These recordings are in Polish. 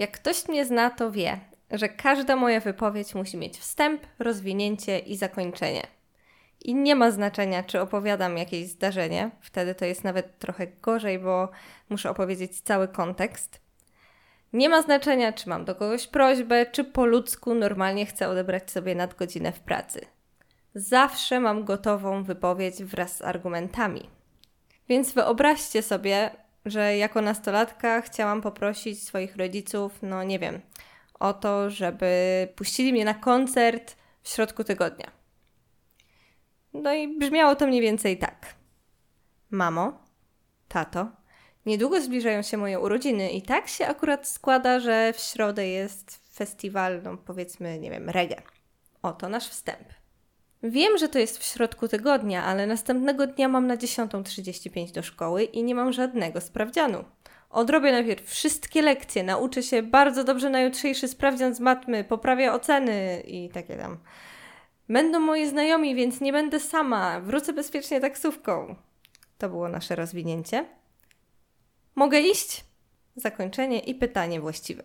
Jak ktoś mnie zna, to wie, że każda moja wypowiedź musi mieć wstęp, rozwinięcie i zakończenie. I nie ma znaczenia, czy opowiadam jakieś zdarzenie, wtedy to jest nawet trochę gorzej, bo muszę opowiedzieć cały kontekst. Nie ma znaczenia, czy mam do kogoś prośbę, czy po ludzku normalnie chcę odebrać sobie nadgodzinę w pracy. Zawsze mam gotową wypowiedź wraz z argumentami. Więc wyobraźcie sobie, że jako nastolatka chciałam poprosić swoich rodziców, no nie wiem, o to, żeby puścili mnie na koncert w środku tygodnia. No i brzmiało to mniej więcej tak. Mamo, tato, niedługo zbliżają się moje urodziny i tak się akurat składa, że w środę jest festiwal, no powiedzmy, nie wiem, reggae. Oto nasz wstęp. Wiem, że to jest w środku tygodnia, ale następnego dnia mam na 10.35 do szkoły i nie mam żadnego sprawdzianu. Odrobię najpierw wszystkie lekcje, nauczę się bardzo dobrze na jutrzejszy sprawdzian z matmy, poprawię oceny i takie tam. Będą moi znajomi, więc nie będę sama. Wrócę bezpiecznie taksówką. To było nasze rozwinięcie. Mogę iść? Zakończenie i pytanie właściwe.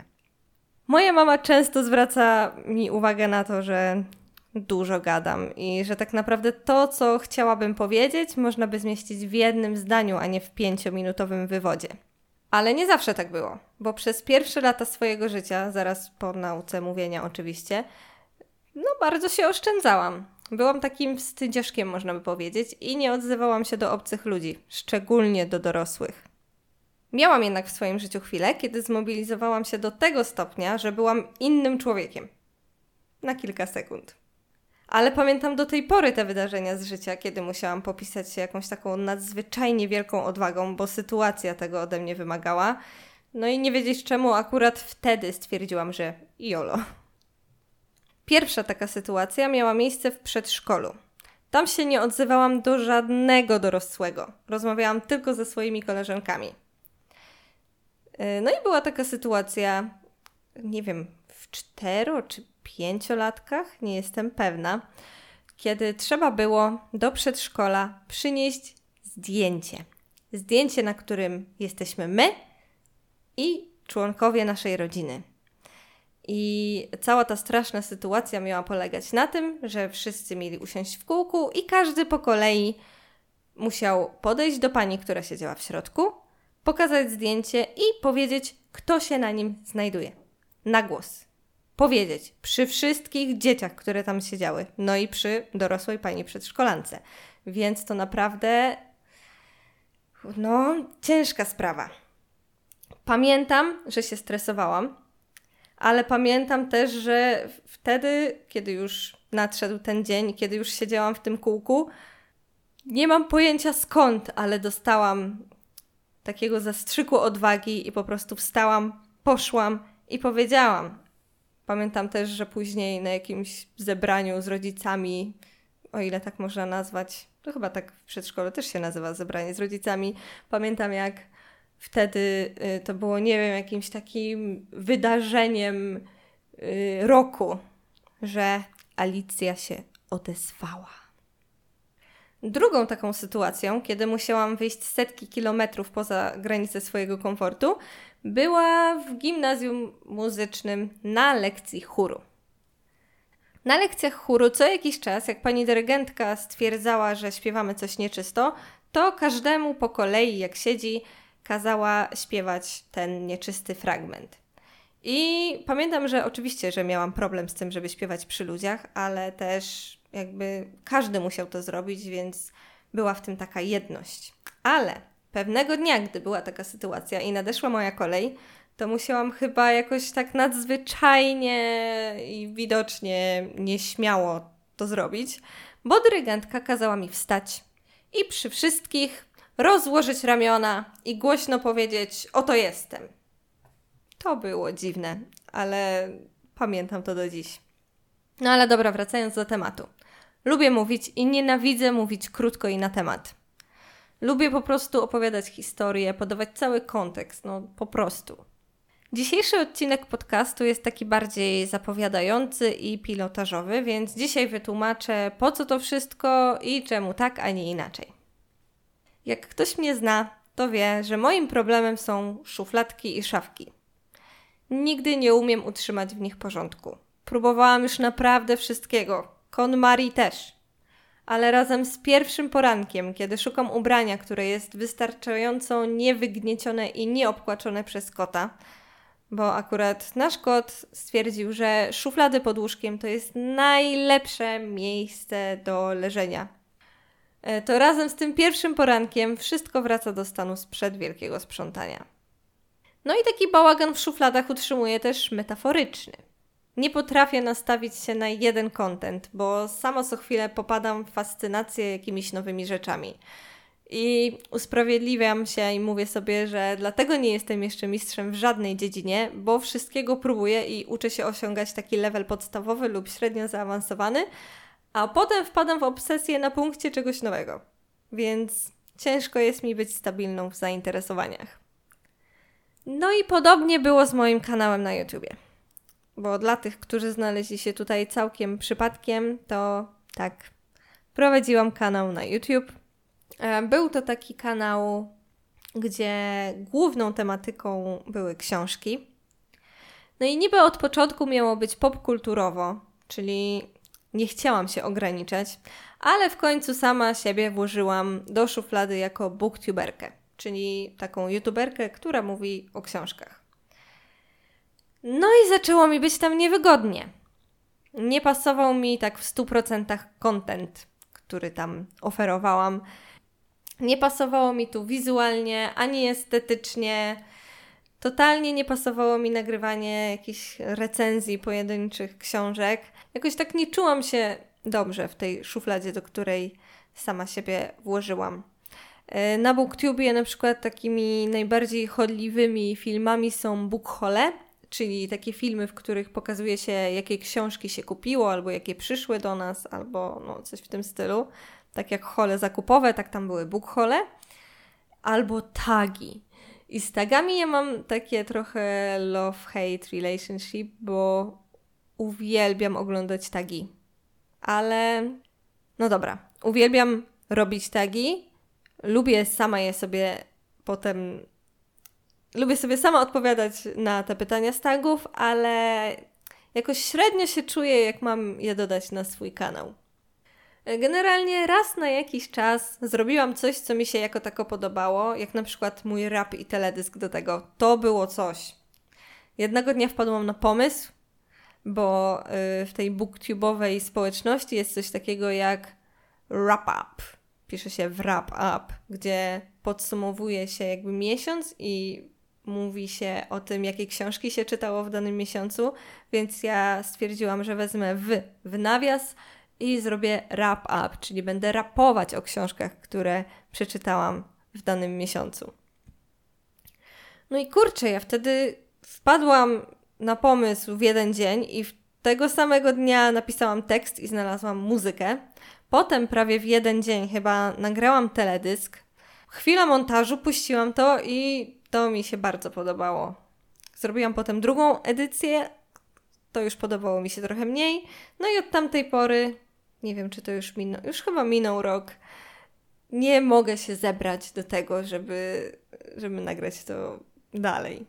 Moja mama często zwraca mi uwagę na to, że dużo gadam i że tak naprawdę to, co chciałabym powiedzieć, można by zmieścić w jednym zdaniu, a nie w pięciominutowym wywodzie. Ale nie zawsze tak było, bo przez pierwsze lata swojego życia, zaraz po nauce mówienia oczywiście, no bardzo się oszczędzałam. Byłam takim wstydziaszkiem, można by powiedzieć, i nie odzywałam się do obcych ludzi, szczególnie do dorosłych. Miałam jednak w swoim życiu chwilę, kiedy zmobilizowałam się do tego stopnia, że byłam innym człowiekiem. Na kilka sekund. Ale pamiętam do tej pory te wydarzenia z życia, kiedy musiałam popisać się jakąś taką nadzwyczajnie wielką odwagą, bo sytuacja tego ode mnie wymagała. No i nie wiedzieć czemu akurat wtedy stwierdziłam, że jolo. Pierwsza taka sytuacja miała miejsce w przedszkolu. Tam się nie odzywałam do żadnego dorosłego. Rozmawiałam tylko ze swoimi koleżankami. Yy, no i była taka sytuacja, nie wiem, w cztero czy pięciolatkach, nie jestem pewna, kiedy trzeba było do przedszkola przynieść zdjęcie. Zdjęcie, na którym jesteśmy my i członkowie naszej rodziny. I cała ta straszna sytuacja miała polegać na tym, że wszyscy mieli usiąść w kółku i każdy po kolei musiał podejść do pani, która siedziała w środku, pokazać zdjęcie i powiedzieć, kto się na nim znajduje. Na głos. Powiedzieć przy wszystkich dzieciach, które tam siedziały, no i przy dorosłej pani przedszkolance. Więc to naprawdę, no, ciężka sprawa. Pamiętam, że się stresowałam, ale pamiętam też, że wtedy, kiedy już nadszedł ten dzień, kiedy już siedziałam w tym kółku, nie mam pojęcia skąd, ale dostałam takiego zastrzyku odwagi i po prostu wstałam, poszłam i powiedziałam. Pamiętam też, że później na jakimś zebraniu z rodzicami, o ile tak można nazwać, to chyba tak w przedszkolu też się nazywa zebranie z rodzicami, pamiętam jak wtedy y, to było, nie wiem, jakimś takim wydarzeniem y, roku, że Alicja się odezwała. Drugą taką sytuacją, kiedy musiałam wyjść setki kilometrów poza granice swojego komfortu, była w gimnazjum muzycznym na lekcji chóru. Na lekcjach chóru co jakiś czas, jak pani dyrygentka stwierdzała, że śpiewamy coś nieczysto, to każdemu po kolei, jak siedzi, kazała śpiewać ten nieczysty fragment. I pamiętam, że oczywiście, że miałam problem z tym, żeby śpiewać przy ludziach, ale też jakby każdy musiał to zrobić, więc była w tym taka jedność. Ale pewnego dnia, gdy była taka sytuacja i nadeszła moja kolej, to musiałam chyba jakoś tak nadzwyczajnie i widocznie nieśmiało to zrobić, bo dyrygentka kazała mi wstać i przy wszystkich rozłożyć ramiona i głośno powiedzieć: Oto jestem. To było dziwne, ale pamiętam to do dziś. No ale dobra, wracając do tematu. Lubię mówić i nienawidzę mówić krótko i na temat. Lubię po prostu opowiadać historię, podawać cały kontekst, no po prostu. Dzisiejszy odcinek podcastu jest taki bardziej zapowiadający i pilotażowy, więc dzisiaj wytłumaczę po co to wszystko i czemu tak, a nie inaczej. Jak ktoś mnie zna, to wie, że moim problemem są szufladki i szafki. nigdy nie umiem utrzymać w nich porządku. Próbowałam już naprawdę wszystkiego. KonMari też. Ale razem z pierwszym porankiem, kiedy szukam ubrania, które jest wystarczająco niewygniecione i nieobkłaczone przez kota, bo akurat nasz kot stwierdził, że szuflady pod łóżkiem to jest najlepsze miejsce do leżenia. E, to razem z tym pierwszym porankiem wszystko wraca do stanu sprzed wielkiego sprzątania. No i taki bałagan w szufladach utrzymuje też metaforyczny. Nie potrafię nastawić się na jeden kontent, bo samo co chwilę popadam w fascynację jakimiś nowymi rzeczami. I usprawiedliwiam się i mówię sobie, że dlatego nie jestem jeszcze mistrzem w żadnej dziedzinie, bo wszystkiego próbuję i uczę się osiągać taki level podstawowy lub średnio zaawansowany, a potem wpadam w obsesję na punkcie czegoś nowego. Więc ciężko jest mi być stabilną w zainteresowaniach. No i podobnie było z moim kanałem na YouTubie. Bo dla tych, którzy znaleźli się tutaj całkiem przypadkiem, to tak, prowadziłam kanał na YouTube. E, był to taki kanał, gdzie główną tematyką były książki. No i niby od początku miało być popkulturowo, czyli nie chciałam się ograniczać, ale w końcu sama siebie włożyłam do szuflady jako booktuberkę czyli taką youtuberkę, która mówi o książkach. No i zaczęło mi być tam niewygodnie. Nie pasował mi tak w 100% content, który tam oferowałam. Nie pasowało mi tu wizualnie ani estetycznie. Totalnie nie pasowało mi nagrywanie jakichś recenzji pojedynczych książek. Jakoś tak nie czułam się dobrze w tej szufladzie, do której sama siebie włożyłam. E, na BookTubie na przykład takimi najbardziej chodliwymi filmami są bookhole, czyli takie filmy, w których pokazuje się, jakie książki się kupiło, albo jakie przyszły do nas, albo no, coś w tym stylu. Tak jak hole zakupowe, tak tam były bookhole. Albo tagi. I z tagami ja mam takie trochę love-hate relationship, bo uwielbiam oglądać tagi. Ale no dobra, uwielbiam robić tagi, lubię sama je sobie potem. Lubię sobie sama odpowiadać na te pytania z tagów, ale jakoś średnio się czuję, jak mam je dodać na swój kanał. Generalnie raz na jakiś czas zrobiłam coś, co mi się jako tako podobało, jak na przykład mój rap i teledysk do tego. To było coś. Jednego dnia wpadłam na pomysł, bo y, w tej booktube'owej społeczności jest coś takiego jak wrap up pisze się wrap up, gdzie podsumowuje się jakby miesiąc i mówi się o tym, jakie książki się czytało w danym miesiącu, więc ja stwierdziłam, że wezmę w, w nawias i zrobię wrap up, czyli będę rapować o książkach, które przeczytałam w danym miesiącu. No i kurczę, ja wtedy wpadłam na pomysł w jeden dzień i tego samego dnia napisałam tekst i znalazłam muzykę. Potem prawie w jeden dzień chyba nagrałam teledysk. Chwila montażu, puściłam to i to mi się bardzo podobało. Zrobiłam potem drugą edycję, to już podobało mi się trochę mniej. No i od tamtej pory, nie wiem czy to już minął, już chyba minął rok, nie mogę się zebrać do tego, żeby, żeby nagrać to dalej.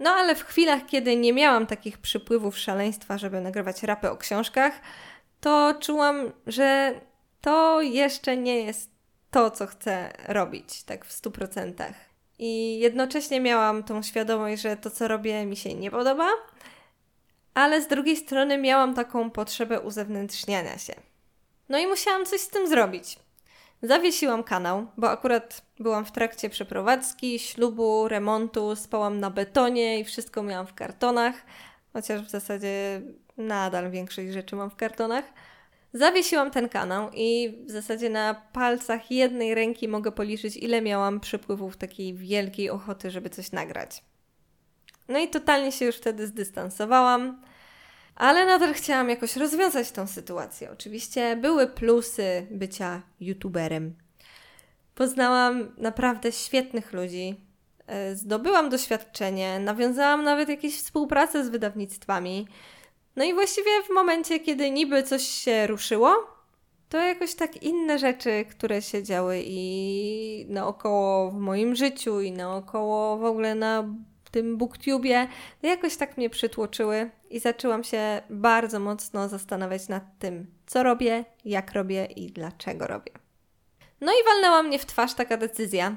No ale w chwilach, kiedy nie miałam takich przypływów szaleństwa, żeby nagrywać rapy o książkach, to czułam, że to jeszcze nie jest to, co chcę robić, tak w stu procentach. I jednocześnie miałam tą świadomość, że to, co robię, mi się nie podoba, ale z drugiej strony miałam taką potrzebę uzewnętrzniania się. No i musiałam coś z tym zrobić. Zawiesiłam kanał, bo akurat byłam w trakcie przeprowadzki, ślubu, remontu, spałam na betonie i wszystko miałam w kartonach, chociaż w zasadzie nadal większość rzeczy mam w kartonach. Zawiesiłam ten kanał i w zasadzie na palcach jednej ręki mogę policzyć, ile miałam przypływów takiej wielkiej ochoty, żeby coś nagrać. No i totalnie się już wtedy zdystansowałam, ale nadal chciałam jakoś rozwiązać tą sytuację. Oczywiście były plusy bycia youtuberem. Poznałam naprawdę świetnych ludzi, e, zdobyłam doświadczenie, nawiązałam nawet jakieś współpracę z wydawnictwami. No i właściwie w momencie, kiedy niby coś się ruszyło, to jakoś tak inne rzeczy, które się działy i naokoło w moim życiu, i naokoło w ogóle na tym booktubie, jakoś tak mnie przytłoczyły i zaczęłam się bardzo mocno zastanawiać nad tym, co robię, jak robię i dlaczego robię. No i walnęła mnie w twarz taka decyzja,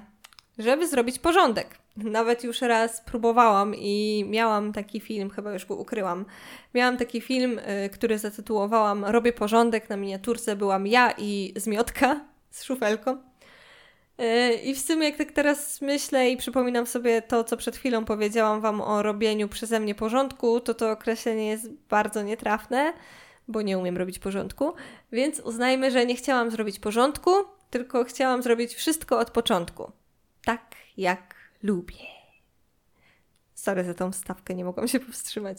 żeby zrobić porządek. Nawet już raz próbowałam i miałam taki film, chyba już go ukryłam. Miałam taki film, y, który zatytułowałam Robię porządek. Na miniaturce byłam ja i zmiotka z szufelką. Y, I w sumie, jak tak teraz myślę i przypominam sobie to, co przed chwilą powiedziałam Wam o robieniu przeze mnie porządku, to to określenie jest bardzo nietrafne, bo nie umiem robić porządku. Więc uznajmy, że nie chciałam zrobić porządku, tylko chciałam zrobić wszystko od początku. Tak jak lubię. Sorry za tą stawkę, nie mogłam się powstrzymać.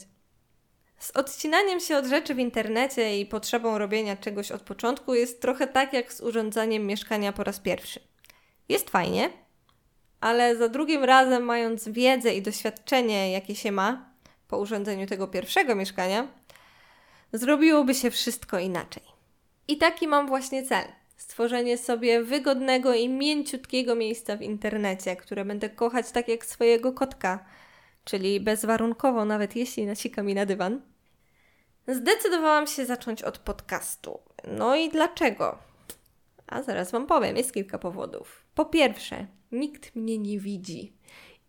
Z odcinaniem się od rzeczy w internecie i potrzebą robienia czegoś od początku jest trochę tak jak z urządzaniem mieszkania po raz pierwszy. Jest fajnie, ale za drugim razem, mając wiedzę i doświadczenie, jakie się ma po urządzeniu tego pierwszego mieszkania, zrobiłoby się wszystko inaczej. I taki mam właśnie cel stworzenie sobie wygodnego i mięciutkiego miejsca w internecie, które będę kochać tak jak swojego kotka, czyli bezwarunkowo, nawet jeśli nasika mi na dywan. Zdecydowałam się zacząć od podcastu. No i dlaczego? A zaraz Wam powiem, jest kilka powodów. Po pierwsze, nikt mnie nie widzi.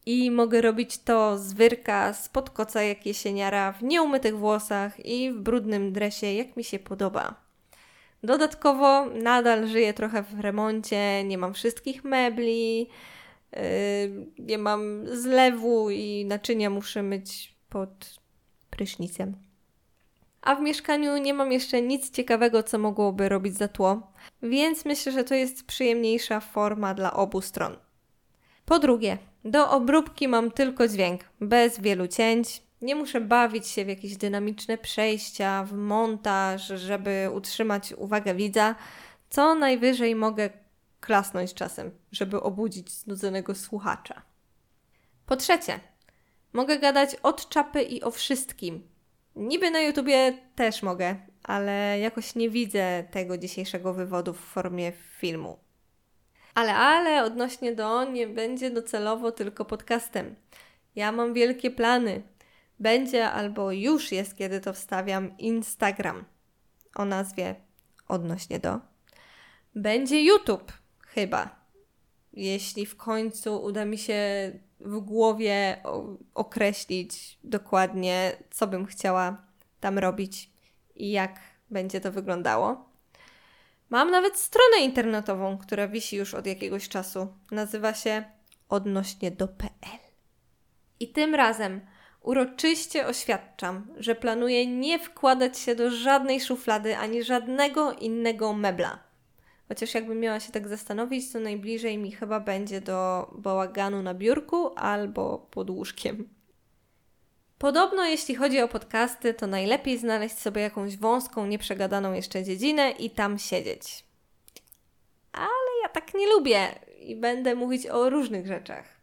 I mogę robić to z wyrka, spod koca jak jesieniara, w nieumytych włosach i w brudnym dresie, jak mi się podoba. Dodatkowo nadal żyję trochę w remoncie, nie mam wszystkich mebli, yy, nie mam zlewu i naczynia muszę myć pod prysznicem. A w mieszkaniu nie mam jeszcze nic ciekawego, co mogłoby robić za tło, więc myślę, że to jest przyjemniejsza forma dla obu stron. Po drugie, do obróbki mam tylko dźwięk, bez wielu cięć, nie muszę bawić się w jakieś dynamiczne przejścia, w montaż, żeby utrzymać uwagę widza. Co najwyżej mogę klasnąć czasem, żeby obudzić znudzonego słuchacza. Po trzecie, mogę gadać od czapy i o wszystkim. Niby na YouTubie też mogę, ale jakoś nie widzę tego dzisiejszego wywodu w formie filmu. Ale, ale odnośnie do nie będzie docelowo tylko podcastem. Ja mam wielkie plany będzie albo już jest, kiedy to wstawiam, Instagram o nazwie odnośnie do. Będzie YouTube chyba. Jeśli w końcu uda mi się w głowie określić dokładnie, co bym chciała tam robić i jak będzie to wyglądało. Mam nawet stronę internetową, która wisi już od jakiegoś czasu. Nazywa się odnośnie do.pl. I tym razem Uroczyście oświadczam, że planuję nie wkładać się do żadnej szuflady ani żadnego innego mebla. Chociaż jakbym miała się tak zastanowić, to najbliżej mi chyba będzie do bałaganu na biurku albo pod łóżkiem. Podobno, jeśli chodzi o podcasty, to najlepiej znaleźć sobie jakąś wąską, nieprzegadaną jeszcze dziedzinę i tam siedzieć. Ale ja tak nie lubię i będę mówić o różnych rzeczach.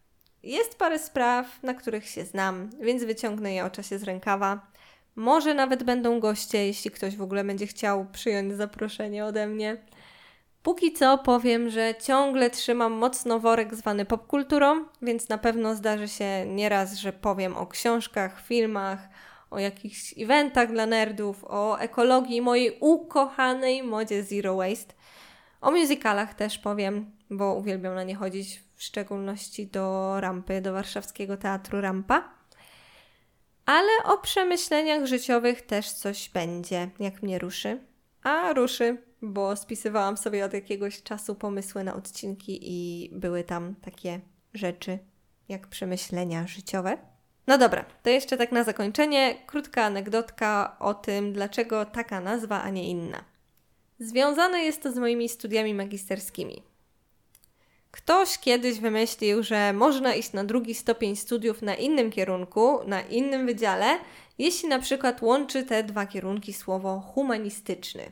Jest parę spraw, na których się znam, więc wyciągnę je o czasie z rękawa. Może nawet będą goście, jeśli ktoś w ogóle będzie chciał przyjąć zaproszenie ode mnie. Póki co powiem, że ciągle trzymam mocno worek zwany popkulturą, więc na pewno zdarzy się nieraz, że powiem o książkach, filmach, o jakichś eventach dla nerdów, o ekologii, mojej ukochanej modzie Zero Waste. O musicalach też powiem, bo uwielbiam na nie chodzić w szczególności do rampy, do warszawskiego teatru Rampa. Ale o przemyśleniach życiowych też coś będzie, jak mnie ruszy. A ruszy, bo spisywałam sobie od jakiegoś czasu pomysły na odcinki i były tam takie rzeczy jak przemyślenia życiowe. No dobra, to jeszcze tak na zakończenie krótka anegdotka o tym, dlaczego taka nazwa, a nie inna. Związane jest to z moimi studiami magisterskimi. Ktoś kiedyś wymyślił, że można iść na drugi stopień studiów na innym kierunku, na innym wydziale, jeśli na przykład łączy te dwa kierunki słowo humanistyczny.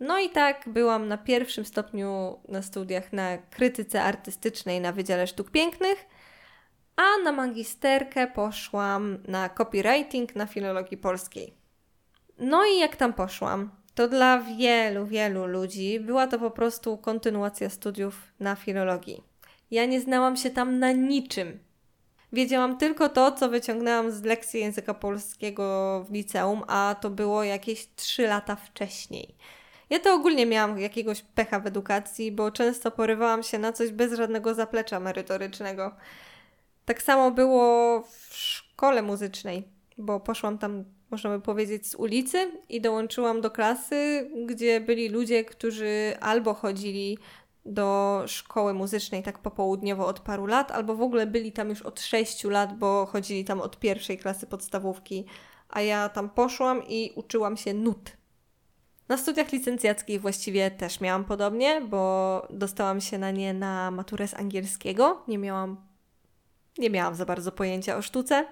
No i tak byłam na pierwszym stopniu na studiach na krytyce artystycznej na Wydziale Sztuk Pięknych, a na magisterkę poszłam na copywriting na filologii polskiej. No i jak tam poszłam? To dla wielu, wielu ludzi była to po prostu kontynuacja studiów na filologii. Ja nie znałam się tam na niczym. wiedziałam tylko to, co wyciągnęłam z lekcji języka polskiego w liceum, a to było jakieś 3 lata wcześniej. Ja to ogólnie miałam jakiegoś pecha w edukacji, bo często porywałam się na coś bez żadnego zaplecza merytorycznego. Tak samo było w szkole muzycznej, bo poszłam tam, można by powiedzieć, z ulicy i dołączyłam do klasy, gdzie byli ludzie, którzy albo chodzili do szkoły muzycznej tak popołudniowo od paru lat, albo w ogóle byli tam już od sześciu lat, bo chodzili tam od pierwszej klasy podstawówki, a ja tam poszłam i uczyłam się nut. Na studiach licencjackich właściwie też miałam podobnie, bo dostałam się na nie na maturę z angielskiego. Nie miałam, nie miałam za bardzo pojęcia o sztuce,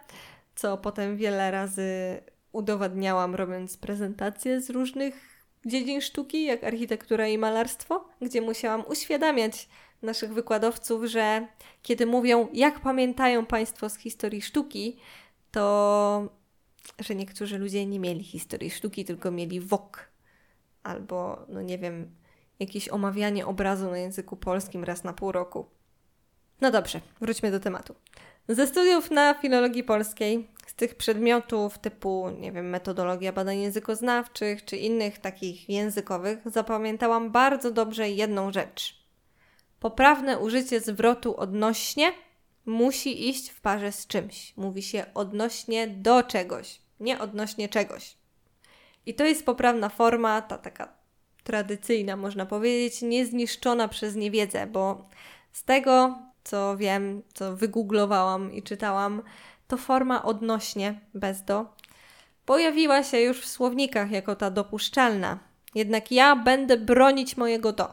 co potem wiele razy udowadniałam robiąc prezentacje z różnych dziedzin sztuki, jak architektura i malarstwo, gdzie musiałam uświadamiać naszych wykładowców, że kiedy mówią, jak pamiętają Państwo z historii sztuki, to że niektórzy ludzie nie mieli historii sztuki, tylko mieli wok albo, no nie wiem, jakieś omawianie obrazu na języku polskim raz na pół roku. No dobrze, wróćmy do tematu. Ze studiów na filologii polskiej, z tych przedmiotów typu, nie wiem, metodologia badań językoznawczych czy innych takich językowych, zapamiętałam bardzo dobrze jedną rzecz. Poprawne użycie zwrotu odnośnie musi iść w parze z czymś. Mówi się odnośnie do czegoś, nie odnośnie czegoś. I to jest poprawna forma, ta taka tradycyjna, można powiedzieć, niezniszczona przez niewiedzę, bo z tego, co wiem, co wygooglowałam i czytałam, to forma odnośnie bez do pojawiła się już w słownikach jako ta dopuszczalna. Jednak ja będę bronić mojego do.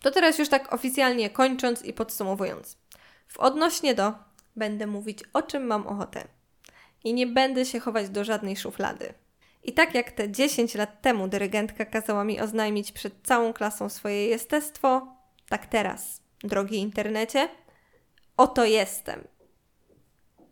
To teraz już tak oficjalnie kończąc i podsumowując. W odnośnie do będę mówić o czym mam ochotę. I nie będę się chować do żadnej szuflady. I tak jak te 10 lat temu dyrygentka kazała mi oznajmić przed całą klasą swoje jestestwo, tak teraz, drogi internecie, oto jestem.